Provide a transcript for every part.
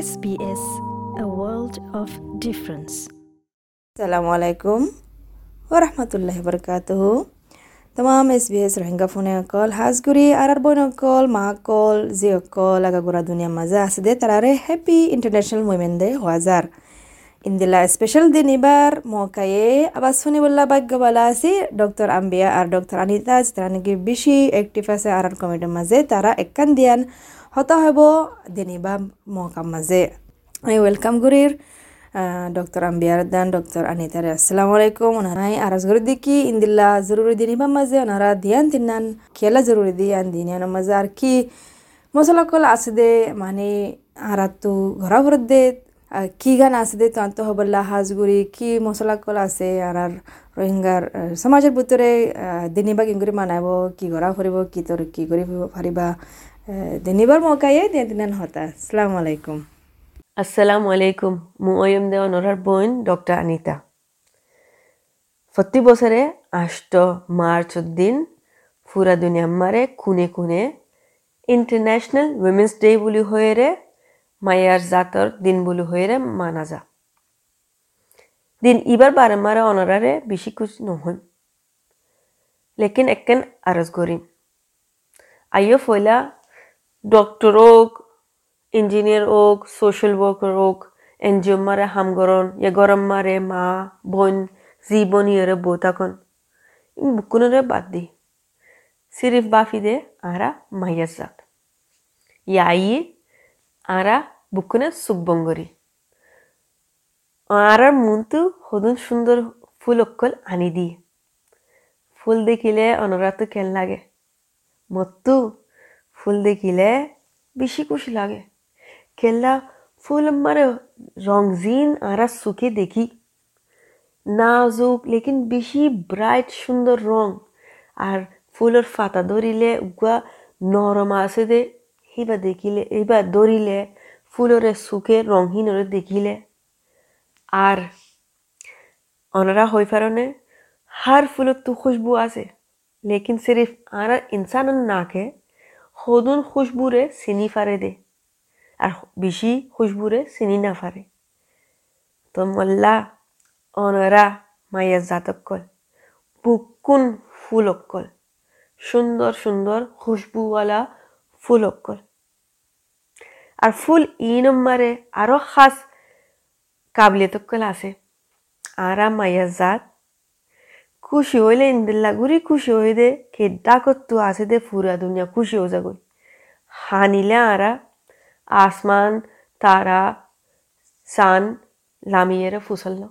SBS, a world of difference. আসসালামু আলাইকুম ওরহমতুল্লাহ বরকাতুহ তমাম এস বি এস রোহিঙ্গা ফোনে অকল হাজগুড়ি আর আর বইন অকল মা অকল যে অকল আগাগোড়া দুনিয়া মাজা আছে দে তারারে হ্যাপি ইন্টারন্যাশনাল উইমেন ডে হাজার ইন্দিলা স্পেশাল দিন এবার মকায়ে আবার শুনি বললা ভাগ্য বলা আছি ডক্টর আম্বিয়া আর ডক্টর আনিতা তারা নাকি বেশি অ্যাক্টিভ আছে আর আর কমিটির মাঝে তারা একান দিয়ান হতা হব দিন এবার মকার মাঝে আমি ওয়েলকাম করির ডক্টর আম্বিয়ার দান ডক্টর আনিতার। আসসালামু আলাইকুম ওনারাই আরাজ করে দেখি, ইন্দিল্লা জরুরি দিন ইবা মাঝে ওনারা দিয়ান তিনান খেলা জরুরি দিয়ান দিনিয়ান মাঝে আর কি, মশলা কল আছে দে মানে আর তো ঘরা ঘর দে কি গান আছে দে, তো আন্ত হবল্লা হাজগুড়ি কি মশলা কল আছে, আর আর রোহিঙ্গার সমাজের ভিতরে দিনিবা কিং করে মানাব কি ঘরা ফুরিব, কি তোর কি করে পারিবা মকায়ে দিয়ে দিনান হতা। আসসালামু আলাইকুম। আসসালামু আলাইকুম। মু ওয়ম দে অনরার বোন, ডক্টর আনিতা। প্রতি বছরে আষ্ট মার্চ দিন পুরা দুনিয়া মারে খুনে খুনে ইন্টারন্যাশনাল উইমেন্স ডে বুলি হয়েরে, মায়ার জাতর দিন বুলি হয়েরে মানা যা। দিন ইবার বারম্বারে অনরারে বেশি কুছ নহন লেকিন একেন আরজ করিম। আইও ফয়লা ডক্টর হোক ইঞ্জিনিয়ার হোক সোশ্যাল ওয়ার্কার হোক এন জি ও মারে হামগরন ইয়ে মারে মা, বোন, জি বোন ইয়েরে বউ তখন বুকুনরে বাদ দি। সিরিফ বাফি দে আরা মাইয়ার জাত। ইয়াই আরা বুকুনে সুকবঙ্গরি আরার মনতু হদুন সুন্দর ফুল অক্কল আনি দি। ফুল দেখিলে অনরাত কেন লাগে। মত্তু ফুল দেখিলে বেশি খুশি লাগে। কেল্লা ফুল মারে রংজিন আরা সুখে দেখি। নাজুক, লেকিন বেশি ব্রাইট সুন্দর রং। আর ফুলের ফাতা ধরিলে উগা নরম আছে দে। সেইবা দেখিলে, এইবার ধরিলে ফুলরে সুখে রংহীনরে দেখিলে। আর অনারা হই পারনে, হার ফুলত তো খুশবু আছে। লেকিন সিরিফ আর ইনসানের নাকে হদুন খুশবুরে চিনি ফারে দে আর বেশি খুশবুরে চিনি না ফারে তো মল্লা অনরা মায়ের জাতকল বুকুন ফুল অক্কল সুন্দর খুশবুওয়ালা ফুল অক্কল আর ফুল ই নম্বরে আরও খাস কাবলিয়তকল আছে আরা মায়ের জাত খুশি হইলে ইন্দিল্লা ঘুরি খুশি হই দে কেডা করতো আছে দে পুরা দুনিয়া খুশি হয়ে যাগই হানিলে আরা, আসমান, তারা, সান, লামিয়েরে ফুসল্ল।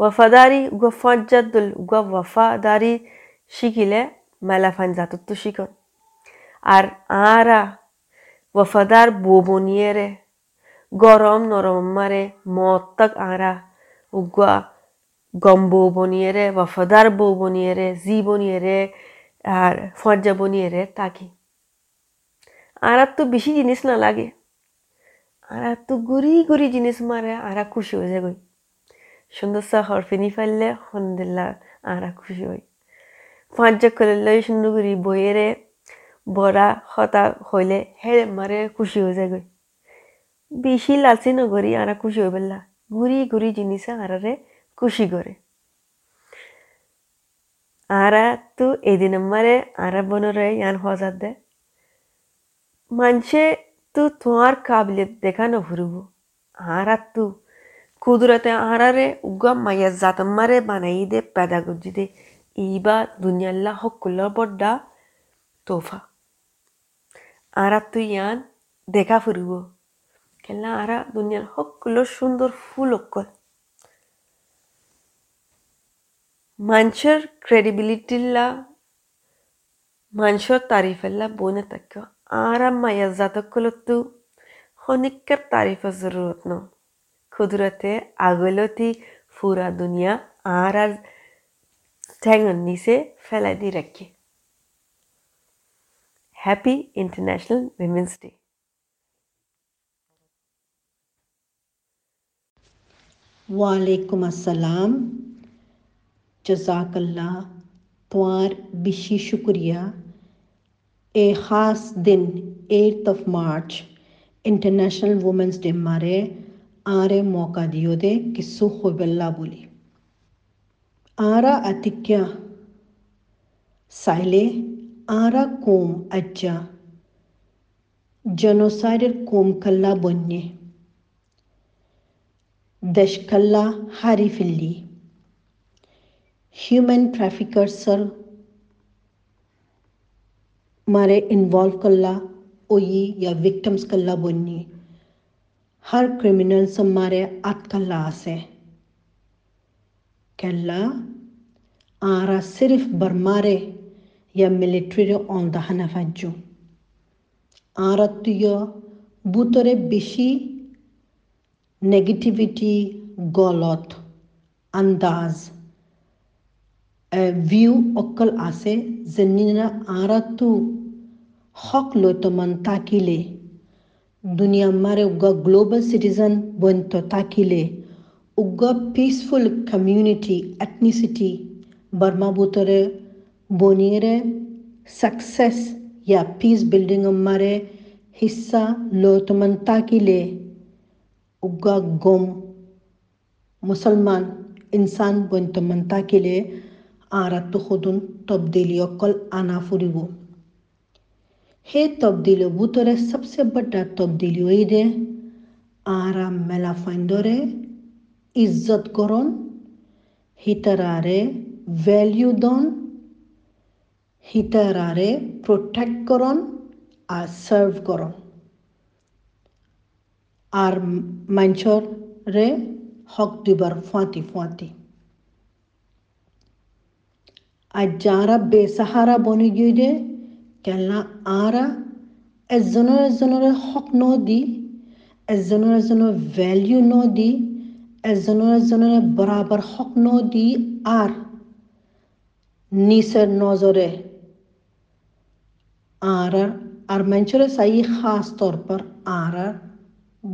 ওয়াফাদারি উগা ফজ্জাদুল উগা ওয়াফাদারি শিখিলে মেলা ফান জাতত্ব শিকন আর আরা, ওয়াফাদার বোবনিয়েরে, গরম নরম মারে মত্তাক আরা উগা গম বউ বনিয়েরে, ওয়াফাদার বউ বনিয়েরে, জি বনিয়েরে, আর ফজ্জা বনিয়েরে, তাকি। আর তো বেশি জিনিস না লাগে। আর তো গুড়ি গুড়ি জিনিস মারে, আর খুশি হয়ে যায় সুন্দর সা হরফিনি ফেললে হন্দিল্লা আর খুশি হই। ফজ্জা করলে সুন্দর গুড়ি বইয়েরে, বড়া, হতা হইলে হে মারে, খুশি হয়ে যায় বেশি লালচি নগরি আর খুশি পেলা গুড়ি গুড়ি জিনিস আরারে খুশি করে আরা তো এদিন মারে আরা বনরে ইয়ান হজাত দে মানুষে তো তোমার কাবিলিয়ত দেখা নভরব আরা তো কুদরতে আরারে উগা মাইয়া জাতম্মারে বানাই দে পেদা গজি দে ইবা দুনিয়াল্লা হকুল্লা বড্ডা তোফা আরা তো ইয়ান দেখা ফুরব কেলা আরা দুনিয়ার হকুল্লো সুন্দর ফুল অক্কল মানুষের ক্রেডিবিলিটিল্লা মানুষের তারিফেল্লা বনে তাক আরাম মায়া জাতকলতো খনিকার তারিফের জরুরত ন ক্ষুদ্রতে আগলতি ফুরা দুনিয়া আর আর ঠ্যাঙর নিচে ফেলাই দিয়ে রাখি হ্যাপি ইন্টারন্যাশনাল উইমেন্স ডে ওয়ালাইকুম আসসালাম जजाकल्ला तुम्हार बिशी शुक्रिया ए ख़ास दिन eight of March International Women's Day मारे आरे मौका दियो दे किस्सु होबल्ला बोली आरा अतिक्या साइले आरा कोम अज्जा जनोसाइडर कोम कल्ला ہیومن ٹریفکرسل مارے انوالو کرلا اوئی یا وکٹمس کرلا بننی۔ ہر کریمنلس مارے آت کرلا آسے کرلا آرا صرف برمارے یا ملٹری آن آلدہ ہنفجو آرا تیو بوترے بیشی نیگیٹیویٹی گلت انداز۔ ویو اکل آسے جنہیں آر تو من تاکی لے۔ دنیا مارے اگا گلوبل سٹیزن بن تو تاکی لے۔ اگا پیسفل کمٹیسیٹی برما بوترے بنی رکس یا پیس بلڈیگ مارے حصہ لملے انگا گوم مسلمان انسان بوتمان تاکی لے۔ আৰাটো সদন তবদিলি অকল আনা ফুৰিব। সেই তবদিলি বুটৰে চবচে বড়া তবদিলি হৈ দে। আৰা মেলা ফাইণ্ডৰে ইজ্জত কৰণ হিতাৰাৰে ভেলিউ দন। হিতাৰাৰে প্ৰটেক্ট কৰণ আর সার্ভ করন আর মানুষরে হক দিবার ফাঁতি ফাঁতি آجہارا دے نجر آر۔ منچوا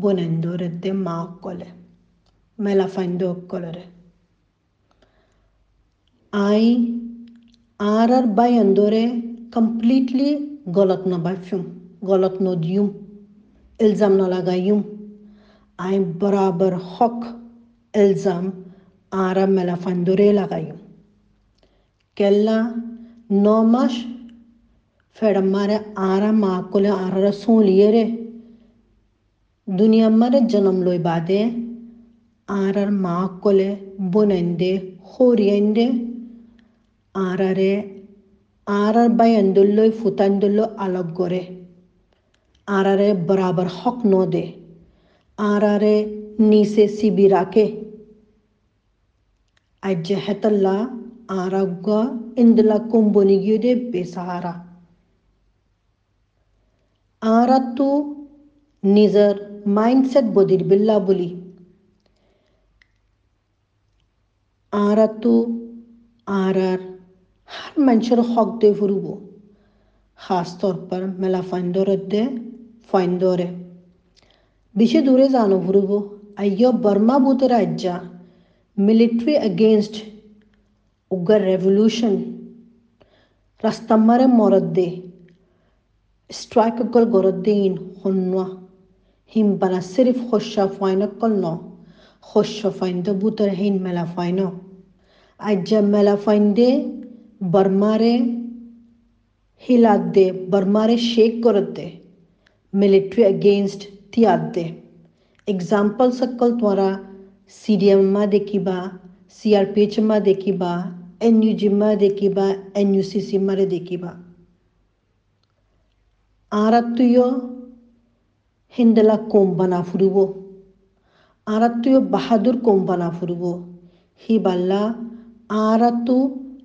بنے ماک کال ملاڈ کال آئی আর আর বাই আন্দরে কমপ্লিটলি গলত না বাফিউম গলত ন দিউম ইলজাম না লাগাইউম আই বরাবর হক ইলজাম আর মেলা ফাইন্দরে লাগাইউম কেল্লা ন মাস ফেড়মারে আরা মা কোলে আরা সোলিয়ে রে দুনিয়া মারে জন্ম লই বাদে আরার মা কোলে বনেন্দে হরিয়েন্দে আরারে আরার বাইন্দুল্লই ফুতান্দুল্লো আলগ করে আরারে বরাবর হক ন দে আরারে নিচে সিবি রাখে আজ্জে হেতল্লা আরাগ্য ইন্দলা কুম্বনি গিয়ে দে বেসাহারা। আরাতু নিজের মাইন্ডসেট বদির বিল্লা বলি। আরাতু আরার हर মানুষের människor högt över huvudet. Här stolpar mellan fändorödde fändore. Bishe dure zano vurubu ayyo Burma bhuta rajya military against Ugar revolution rastammare moradde strike kol goraddein honwa himbana sirif khosha faino kolno khosha faindo bhutar hin mela faino ajja mela fainde برمارے ہلاک دے برمارے شیک کرت دے ملٹری اگینسٹ تیاد دے اگزامپل سکل تا سی ڈی ایم دیکھو سی آر پی ایچ ماں دیکھی با این یو سی سیم دیکھو آراتلا کمبنا فرب آرات بہادر کو فرب ہلا آرات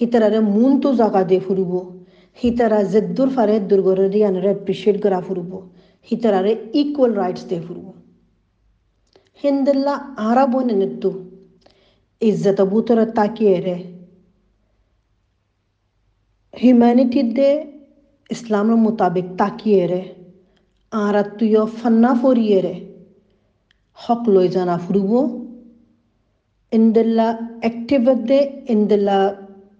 সিতারারে মনটো জাগা দিয়ে ফুরিব Sitara যেদ্দুর ফারে দুর্গরে আনরে appreciate করা ফুরব সিতারারে equal rights দিয়ে ফুরব হেন্দেল্লা আরা বনে নেতু ইজ্জত বুতরে তাকিয়ে রে humanity দে ইসলামের মোতাবেক তাকিয়ে রে আরা তুইও ফান্না ফরিয়ে রে হক লই জানা ফুরব ইন্দেল্লা অ্যাক্টিভ দে ইন্দেল্লা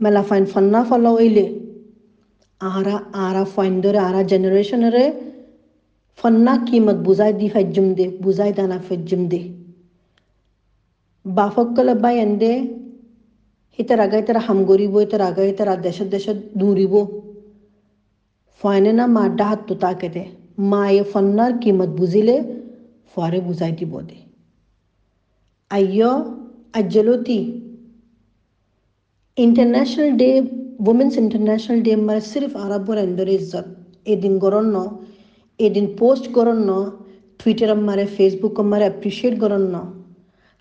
মেলা ফাইন ফান্না ফালাও ইলে আহারা আহারা ফাইন ধরে আহারা জেনারেশনরে ফান্না কিমত বুঝাই দি ফেজুম দে বুঝাই দানা ফেজুম দে বাফকলে বাই এন্দে হিতার আগাই তারা হাম গরিব তার আগাই তারা দেশে দেশে দূরিব ফাইনে না মা ডাহাত তো তাকে দে মা এ ফান্নার কিমত বুঝিলে ফরে বুঝাই দিব দে আইয় আজ্জলতি international day women's international day मर सिर्फ अरब और ইজ্জত এদিন ए दिन गरन न ए दिन पोस्ट गरन न টুইটার মারে ফেসবুক মারে অ্যাপ্রিসিয়েট করেন না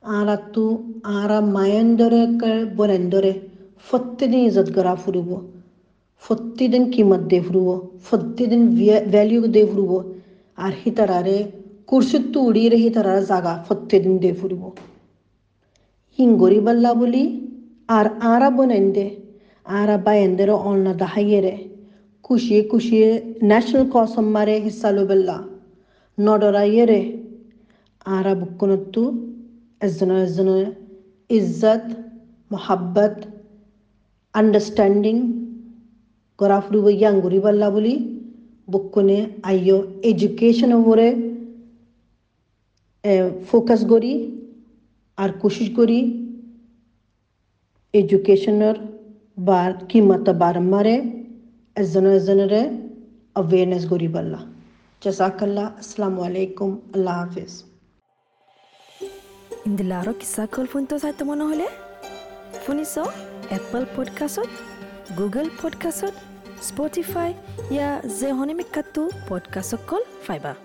আরা তু আরা মায়েন্দরে বরেন্দরে প্রত্যেকদিন ইজত করা ফুরব। প্রত্যেকদিন কিমত দে ফুরব প্রত্যেকদিন ভ্যালিউ দে ফুরব। আর হি তারারে কুর্সিত তু উড়িয়ে হি তারার জাগা প্রত্যেকদিন দে ফুরব। হিং গরিবাল্লা বলি আরা বনেন্দে আরা বায়েন্দের অন্য দাহাইয়েরে খুশিয়ে খুশিয়ে ন্যাশনাল কসম মারে হিস্সা লোবেল্লা নডরাইয়েরে আরা বুকুনত্তু এজনের এজনের ইজ্জত, মহাব্বত, আন্ডারস্ট্যান্ডিং গড়া ফুরিব ইয়াং গরিবাল্লা বলি বুকুনে আইয় এডুকেশন ওপরে ফোকাস করি আর কোশিশ করি এডুকেশ্যনৰ বা কি মাত্ৰ বাৰম্বাৰে এজনৰ এজনেৰে অৱেৰনেছ কৰি পাৰলা জাজাকাল্লা আছলাম আলাইকুম হাফিজ আৰু কিছা কল ফোনটো চাই তোমাৰ নহ'লে শুনিছ এপল পডকাষ্টত গুগল পডকাষ্টত স্পটিফাই ইয়াৰ পডকাষ্টক কল পাইবা